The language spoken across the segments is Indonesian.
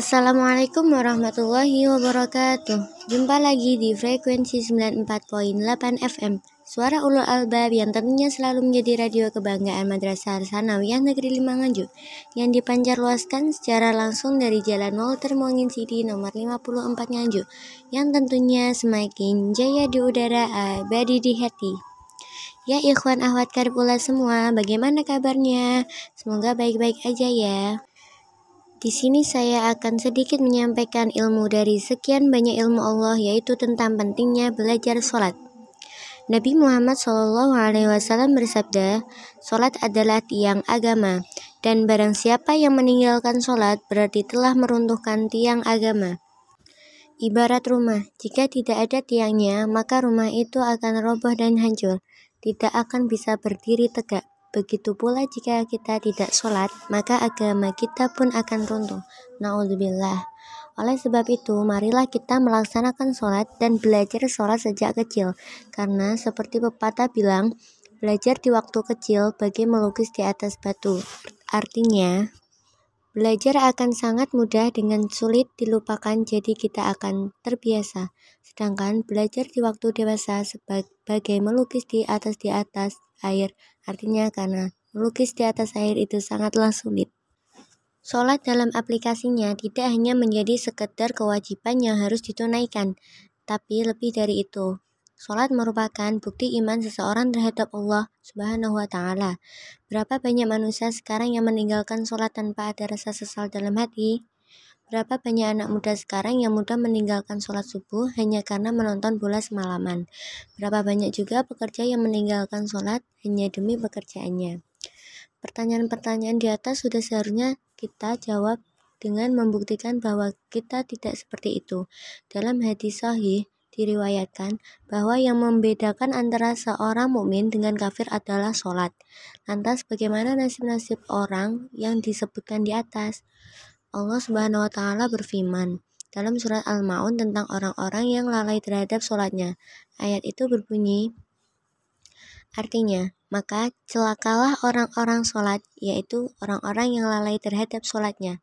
Assalamualaikum warahmatullahi wabarakatuh Jumpa lagi di frekuensi 94.8 FM Suara Ulul Albab yang tentunya selalu menjadi radio kebanggaan Madrasah Sanawiyah Negeri Lima Nganjuk Yang dipancar luaskan secara langsung dari Jalan Walter Mongin City nomor 54 Nganjuk Yang tentunya semakin jaya di udara abadi di hati Ya ikhwan ahwat karibullah semua, bagaimana kabarnya? Semoga baik-baik aja ya. Di sini saya akan sedikit menyampaikan ilmu dari sekian banyak ilmu Allah yaitu tentang pentingnya belajar sholat. Nabi Muhammad SAW bersabda, sholat adalah tiang agama, dan barang siapa yang meninggalkan sholat berarti telah meruntuhkan tiang agama. Ibarat rumah, jika tidak ada tiangnya, maka rumah itu akan roboh dan hancur, tidak akan bisa berdiri tegak. Begitu pula jika kita tidak sholat, maka agama kita pun akan runtuh. Na'udzubillah. Oleh sebab itu, marilah kita melaksanakan sholat dan belajar sholat sejak kecil. Karena seperti pepatah bilang, belajar di waktu kecil bagi melukis di atas batu. Artinya, Belajar akan sangat mudah dengan sulit dilupakan jadi kita akan terbiasa. Sedangkan belajar di waktu dewasa sebagai melukis di atas di atas air artinya karena melukis di atas air itu sangatlah sulit. Sholat dalam aplikasinya tidak hanya menjadi sekedar kewajiban yang harus ditunaikan, tapi lebih dari itu. Sholat merupakan bukti iman seseorang terhadap Allah Subhanahu wa Ta'ala. Berapa banyak manusia sekarang yang meninggalkan sholat tanpa ada rasa sesal dalam hati? Berapa banyak anak muda sekarang yang mudah meninggalkan sholat subuh hanya karena menonton bola semalaman? Berapa banyak juga pekerja yang meninggalkan sholat hanya demi pekerjaannya? Pertanyaan-pertanyaan di atas sudah seharusnya kita jawab dengan membuktikan bahwa kita tidak seperti itu. Dalam hadis sahih, diriwayatkan bahwa yang membedakan antara seorang mukmin dengan kafir adalah sholat. Lantas bagaimana nasib-nasib orang yang disebutkan di atas? Allah Subhanahu wa taala berfirman dalam surat Al-Maun tentang orang-orang yang lalai terhadap sholatnya. Ayat itu berbunyi, artinya, maka celakalah orang-orang sholat, yaitu orang-orang yang lalai terhadap sholatnya.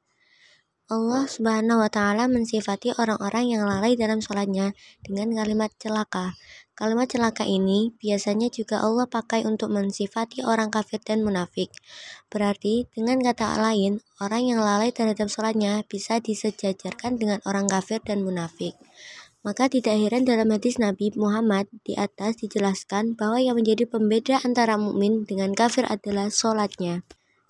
Allah Subhanahu wa taala mensifati orang-orang yang lalai dalam sholatnya dengan kalimat celaka. Kalimat celaka ini biasanya juga Allah pakai untuk mensifati orang kafir dan munafik. Berarti dengan kata lain, orang yang lalai terhadap sholatnya bisa disejajarkan dengan orang kafir dan munafik. Maka tidak heran dalam hadis Nabi Muhammad di atas dijelaskan bahwa yang menjadi pembeda antara mukmin dengan kafir adalah sholatnya.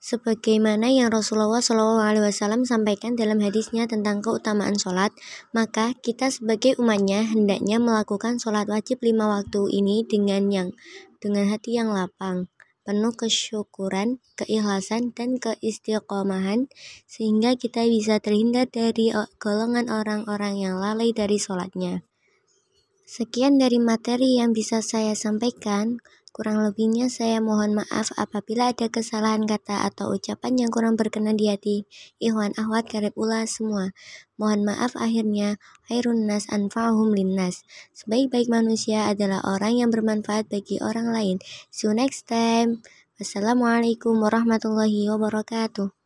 Sebagaimana yang Rasulullah SAW sampaikan dalam hadisnya tentang keutamaan sholat, maka kita sebagai umatnya hendaknya melakukan sholat wajib lima waktu ini dengan yang dengan hati yang lapang, penuh kesyukuran, keikhlasan, dan keistiqomahan, sehingga kita bisa terhindar dari golongan orang-orang yang lalai dari sholatnya. Sekian dari materi yang bisa saya sampaikan. Kurang lebihnya saya mohon maaf apabila ada kesalahan kata atau ucapan yang kurang berkenan di hati. Ikhwan ahwat karib ulah semua. Mohon maaf akhirnya. Khairun nas anfa'hum linnas. Sebaik-baik manusia adalah orang yang bermanfaat bagi orang lain. See you next time. Wassalamualaikum warahmatullahi wabarakatuh.